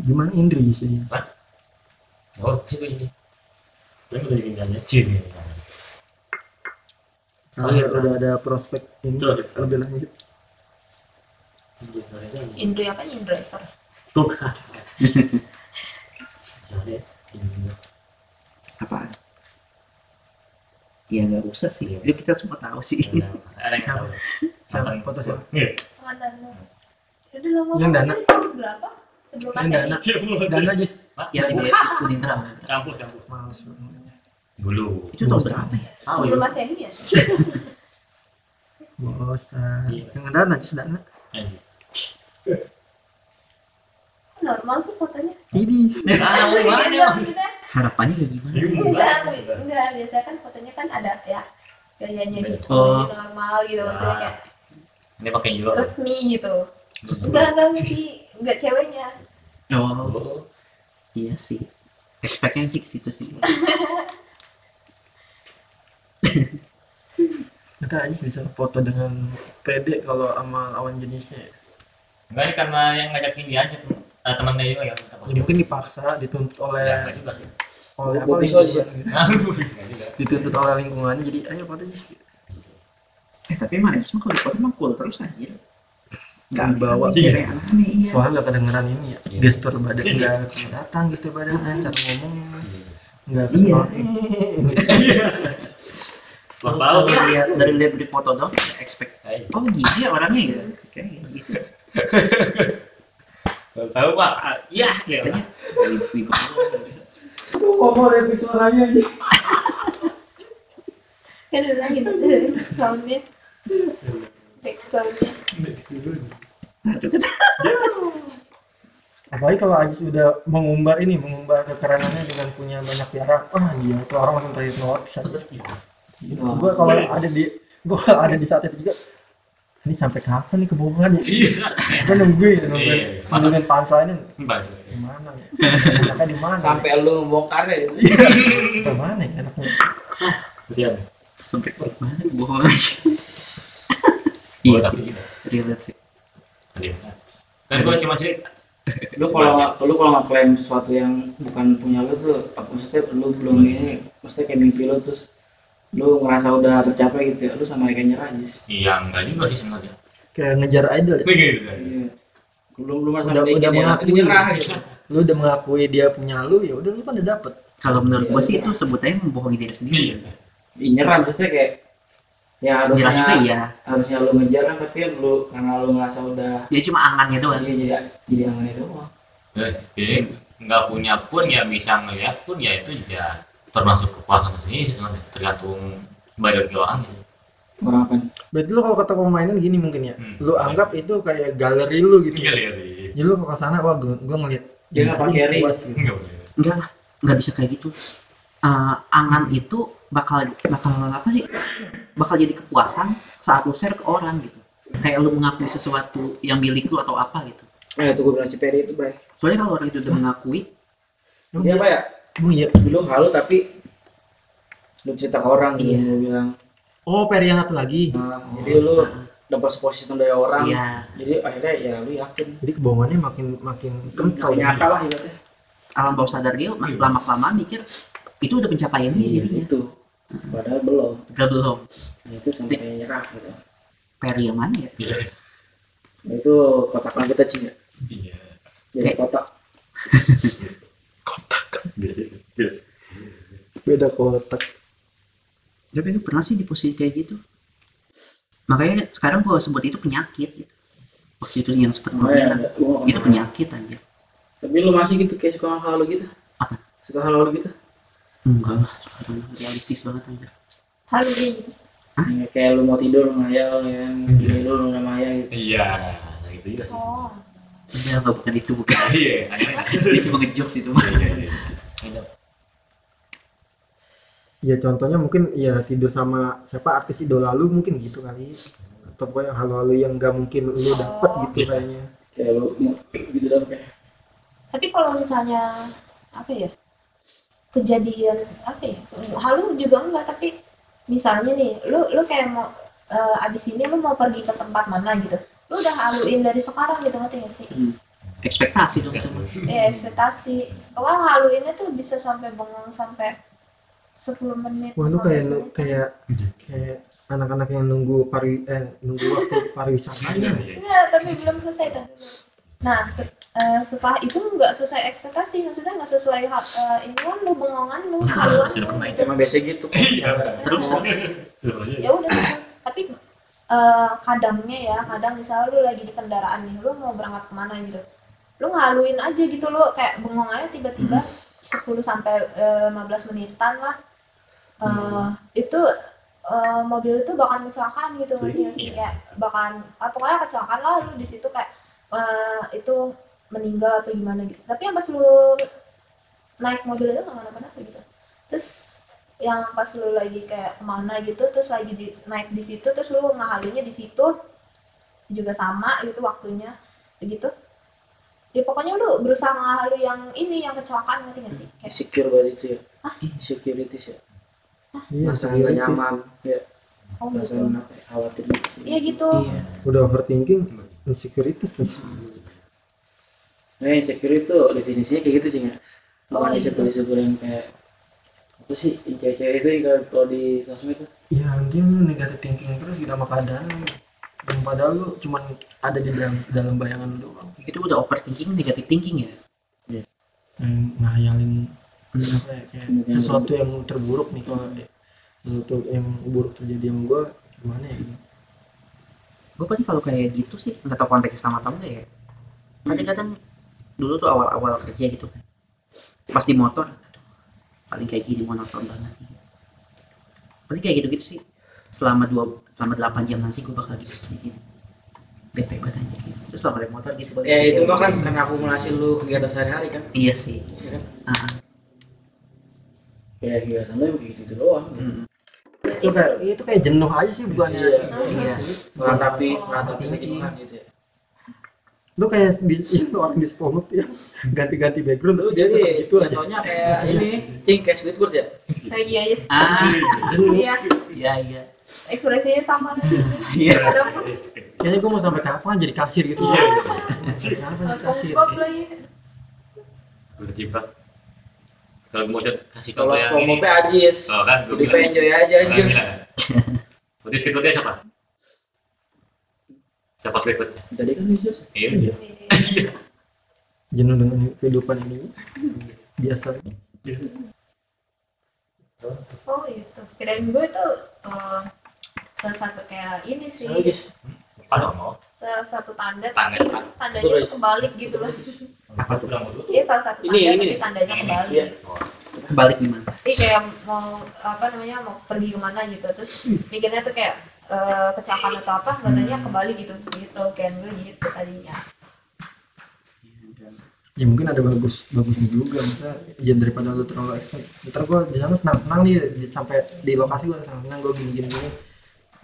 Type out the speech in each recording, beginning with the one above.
gimana Indri? Sih oh itu ini. Yang udah diminta ciri. Kalau udah ada prospek ini lebih lanjut. Indri apa? Nih driver tuh. Jadi Apaan? Ya nggak usah sih. Itu kita semua tahu sih. ada yang tahu. Siapa? Siapa? Foto siapa? Iya. Yang Dana? ya, berapa sebelum Yang Masehi Dana. Dia belum dan aja Ya di Unindra. kampus kampus. Males dulu. Itu tahun berapa ya? sebelum ya. Masehi ya? Bosan. Iya. yang dana aja dana. Anjing. normal sih fotonya? Ini. Ah Gitu. Harapannya kayak gimana? enggak enggak. Biasanya kan fotonya kan ada ya gayanya gitu. Oh. normal gitu maksudnya kayak ini pakai juga resmi gitu enggak enggak sih enggak ceweknya Oh, iya sih. Expect-nya sih ke situ sih. kita aja bisa foto dengan pede kalau sama lawan jenisnya enggak ini karena yang ngajakin dia aja tuh Ah, temannya juga yang minta ya, pakai mungkin dipaksa dituntut oleh ya juga sih oleh apa sih. lingkungan gitu. Juga. dituntut oleh lingkungannya jadi ayo foto Jis Eh tapi emang itu mah kalau di foto mah cool terus aja. Gak Dibawa. aneh, Iya. iya. soalnya gak kedengeran ini ya Iya. gestur badan nggak kelihatan gestur badannya cara ngomongnya nggak Iya. setelah tahu Kalau dari lihat dari lihat di foto dong expect Ayo. oh gini ya orangnya ya kayak gitu tahu pak ah, iya ya katanya wibu Ngomong dari suaranya aja. kan udah gitu soundnya back soundnya nah itu kan apalagi kalau Ajis udah mengumbar ini mengumbar kekeranannya dengan punya banyak tiara wah iya tuh orang langsung terhipnotis aja Oh. Gua kalau ada di kalau ada di saat itu juga ini sampai kapan nih kebohongan ya? Iya. Gua nungguin Iya, nungguin masa- nungguin punchline Mbak, di mana ya? Anaknya di mana Sampai lu bongkar ya. di mana ya anaknya siapa? Sampai klik banget bohong aja Oh, iya sih relate sih Tadi. kan gua cuma cerita Lu kalau nggak lu kalau nggak klaim sesuatu yang bukan punya lu tuh apa maksudnya lu belum ini maksudnya kayak mimpi lu terus lu ngerasa udah tercapai gitu ya lu sama kayak nyerah aja sih. iya enggak juga sih sebenarnya kayak ngejar idol ya gitu Iya. Belum belum merasa Udah- udah ya, mengakui. nyerah gitu. lu udah mengakui dia punya lu ya udah lu kan udah dapet kalau menurut gua sih itu sebutnya membohongi diri sendiri iya Iya, nyerah maksudnya kayak ya harusnya juga iya harusnya lu ngejar kan tapi lu karena lu ngerasa udah dia cuma angannya doang dia jadi jadi angannya doang. Terus, jadi nggak punya pun ya bisa ngeliat pun ya itu ya termasuk kepuasan sendiri sih sebenarnya tergantung bagi orang gitu. Orang apa? berarti lu kalau kata pemainan gini mungkin ya Hmm. lu anggap itu kayak galeri lu gitu Iya lihat jadi lu kalau ke sana wah gua, gua ngeliat Dia nggak pakai ring. gitu. Enggak enggak lah nggak bisa kayak gitu Eh, angan itu bakal bakal apa sih bakal jadi kepuasan saat lu share ke orang gitu kayak lu mengakui sesuatu yang milik lu atau apa gitu Eh itu gue bilang si Peri itu bre. soalnya kalau orang itu udah mengakui Dia apa ya? Oh iya. Dulu halu tapi lu cerita ke orang gitu Iya. lu bilang. Oh, peri yang satu lagi. Nah, jadi lu dapat support system dari orang. iya Jadi akhirnya ya lu yakin. Jadi kebohongannya makin makin kental. ya. nyata lah ibaratnya. alam bawah sadar dia lama kelamaan mikir itu udah pencapaian Iya jadinya itu. Padahal belum. Gak belum Ya, itu sampai nyerah gitu. peri yang mana ya Iya. Nah, itu kotakan kita cing ya. Iya. Jadi kotak. Biasa. Biasa. Beda kotak. tapi gue pernah sih di posisi kayak gitu makanya sekarang gue sebut itu penyakit gitu. waktu itu yang gue Oh, ya. Gua itu penyakit aja Tapi lu masih gitu kayak suka halu gitu. Apa? Suka halu gitu. Enggak lah sekarang realistis banget aja halu dia gitu Ya, kayak lu mau tidur ngayal ya, gini lu lu nama ya gitu. Iya, nah gitu juga sih. oh enggak enggak bukan itu bukan Iya, dia cuma ngejokes itu mah Iya, iya, iya. Ya contohnya mungkin ya tidur sama siapa artis idola lu mungkin gitu kali. Atau pokoknya hal-hal yang nggak mungkin lu dapet gitu Iya. kayaknya. Kayak lu gitu kayak. tapi kalau misalnya apa ya kejadian apa ya halu juga enggak tapi misalnya nih lu lu kayak mau eh, abis ini lu mau pergi ke tempat mana gitu lu udah haluin dari sekarang gitu ngerti gak sih Hmm. ekspektasi dong itu mah. ya ekspektasi wah haluinnya tuh bisa sampai bengong sampai 10 menit Wah, lu 15 kayak kayak kayak anak-anak yang nunggu pari eh nunggu waktu pariwisatanya. Enggak, tapi belum selesai dulu. Nah, se- eh, setelah itu nggak sesuai ekspektasi, maksudnya nggak sesuai hak eh, ini kan lu bengongan lu haluan lu. Gitu. emang biasa gitu Terus? Ya udah, tapi eh, kadangnya ya, kadang misalnya lu lagi di kendaraan nih, lu mau berangkat ke mana gitu, lu ngaluin aja gitu lu kayak bengong aja tiba-tiba 10 sampai eh, 15 menitan lah. Eh, itu eh, mobil itu bakal kecelakaan gitu ngerti nggak sih Iya. kayak bakal ah, pokoknya kecelakaan lah lu di situ kayak eh, itu meninggal atau gimana gitu. Tapi yang pas lu naik mobil itu nggak kenapa-napa gitu. Terus yang pas lu lagi kayak ke mana gitu terus lagi di, naik di situ terus lu ngahalunya di situ juga sama gitu waktunya begitu ya pokoknya lu berusaha ngahalu yang ini yang kecelakaan ngerti nggak sih? Kayak insecure banget itu ya. Insecurities ya. Iya, merasa nggak nyaman ya. Oh merasa gitu. ya, khawatir. Gitu iya gitu. Iya. Udah overthinking, insecurities. Nih. Nah insecure itu definisinya kayak gitu cing ya. Bukan Oh, insecure insecure yang kayak apa sih cewek-cewek itu kalau- kalau di sosmed itu? Ya lu negatif thinking terus gitu sama keadaan. Yang padahal lu cuman ada di dalam dalam bayangan lu doang. itu udah overthinking negatif thinking ya? Hmm, ngayalin apa ya, kayak sesuatu yang terburuk nih kalau sesuatu yang buruk terjadi sama gua gimana ya gitu. gue paling kalau kayak gitu sih nggak tahu konteksnya sama atau enggak ya. Kadang-kadang dulu tuh awal-awal kerja gitu kan pas di motor aduh, paling kayak gini monoton banget paling kayak gitu-gitu sih selama dua selama delapan jam nanti gue bakal gitu kayak gini bete banget aja gitu terus selama naik motor gitu balik ya itu mah kan gitu. karena akumulasi lu kegiatan sehari-hari kan iya sih ya kan Ah, ya kegiatan lu kayak gitu, doang gitu. mm. Itu kayak itu kayak jenuh aja sih bukannya. Iya. Iya. meratapi meratapi gitu ya Lu kayak di itu orang di SpongeBob ya ganti-ganti background lu dia tetap jadi gitu aja. jatuhnya kayak ini cing kayak Squidward ya? Nah, iya yes. ah. Jenuh. iya. Iya iya. Ekspresinya sama. Lagi iya. Kayaknya gua mau sampai kapan jadi kasir gitu. Iya. Sampai kapan jadi kasir? Lagi. Tiba kalau mau cat kasih kalau contoh yang ini. SpongeBob ajis. Oh kan gue jadi bilang. enjoy aja kan berarti skriptnya siapa siapa skriptnya tadi kan ajis iya Iya. Jenuh dengan kehidupan ini. Biasa. oh itu kirain gue itu eh, salah satu kayak ini sih. Ajis kalau mau salah satu tanda Tanda. tandanya tuh kebalik gitu loh. Apa tuh bilang iya salah satu Ini, tanda ini tapi nih. tandanya Ini, kebalik. Iya. kebalik gimana? Jadi kayak mau apa namanya mau pergi ke mana gitu. Terus mikirnya tuh kayak eh, kecelakaan atau apa nggak tanya kebalik gitu gitu kan gue gitu tadinya. Ya mungkin ada bagus bagusnya juga misalnya ya daripada lu terlalu expect ntar gua di sana senang senang nih di, sampai di lokasi gua senang senang gua gini gini gini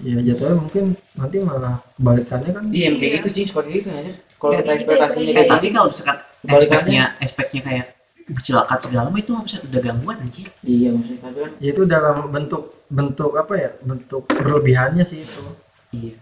ya jatuhnya mungkin nanti malah kebalikannya kan. Iya kayak Iya. gitu cing suka kayak gitu anjir. Kalau Ya, kita gitu, ekspektasinya eh kayak tapi kalau misalkan expectnya expectnya kayak kecelakaan segala mah itu bisa udah gangguan anjir iya maksudnya kan ya itu dalam bentuk bentuk apa ya? Bentuk berlebihannya sih itu. Iya.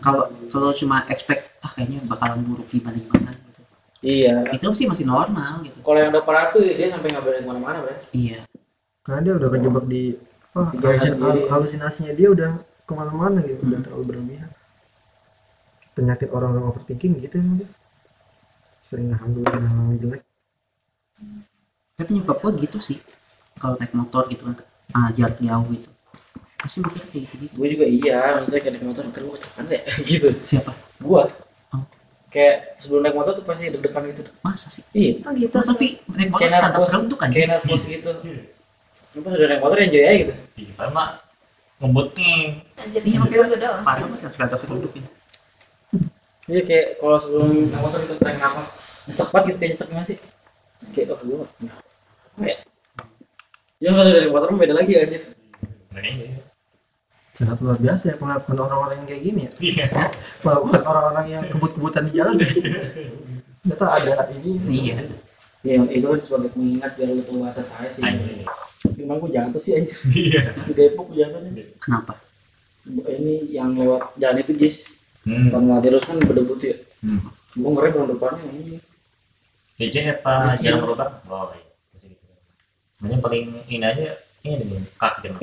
Kalau kalau cuma expect ah kayaknya bakalan buruk gimana gimana gitu. Iya. Itu sih masih normal gitu. Kalau yang udah parah tuh dia sampai nggak boleh ke mana-mana bro iya. Karena dia udah kejebak di apa Pikiran halusin- halusinasinya dia udah ke mana-mana gitu. Udah terlalu berlebihan. Penyakit orang-orang overthinking gitu emang dia. Sering ngehaluin hal jelek tapi nyokap gua gitu sih. Kalau naik motor gitu kan ah, jarak jauh gitu. Pasti mikir kayak gitu gitu. Gue juga iya maksudnya kayak naik motor ntar gue kecelakaan deh gitu. Siapa? Gua. Oh. kayak sebelum naik motor tuh pasti deg-degan gitu. Masa sih? Iya. Oh gitu. Oh, tapi naik motor kayak nervous serem tuh kan? kayak nervous gitu. Tapi pas udah naik motor enjoy aja gitu. Iya mak ngebutnya Anjir, Iya, mobil gue doang. Parah banget kan sekadar duduk ya Iya kayak kalau sebelum naik motor itu tarik nafas nyesek banget gitu kayak nyesek gimana sih? Kayak oh gue ya kalau naik motor beda lagi anjir. Nah, iya. sangat luar biasa ya pengakuan orang-orang yang kayak gini ya. Iya. Pengakuan orang-orang yang kebut-kebutan di jalan. Ternyata ada ini. Iya. Ya itu kan sebagai pengingat biar lu tahu batas saya sih. Gimana gue jatuh sih anjir. Iya. Di Depok gue jatuh nih kenapa? Ini yang lewat jalan itu jis. Hmm. kalau mati terus kan berdebu tuh ya. Hmm. gua ngeri tahun depannya ini. Legend apa jarang berubah? Oh iya. Makanya paling ini aja ini nih kaki kena.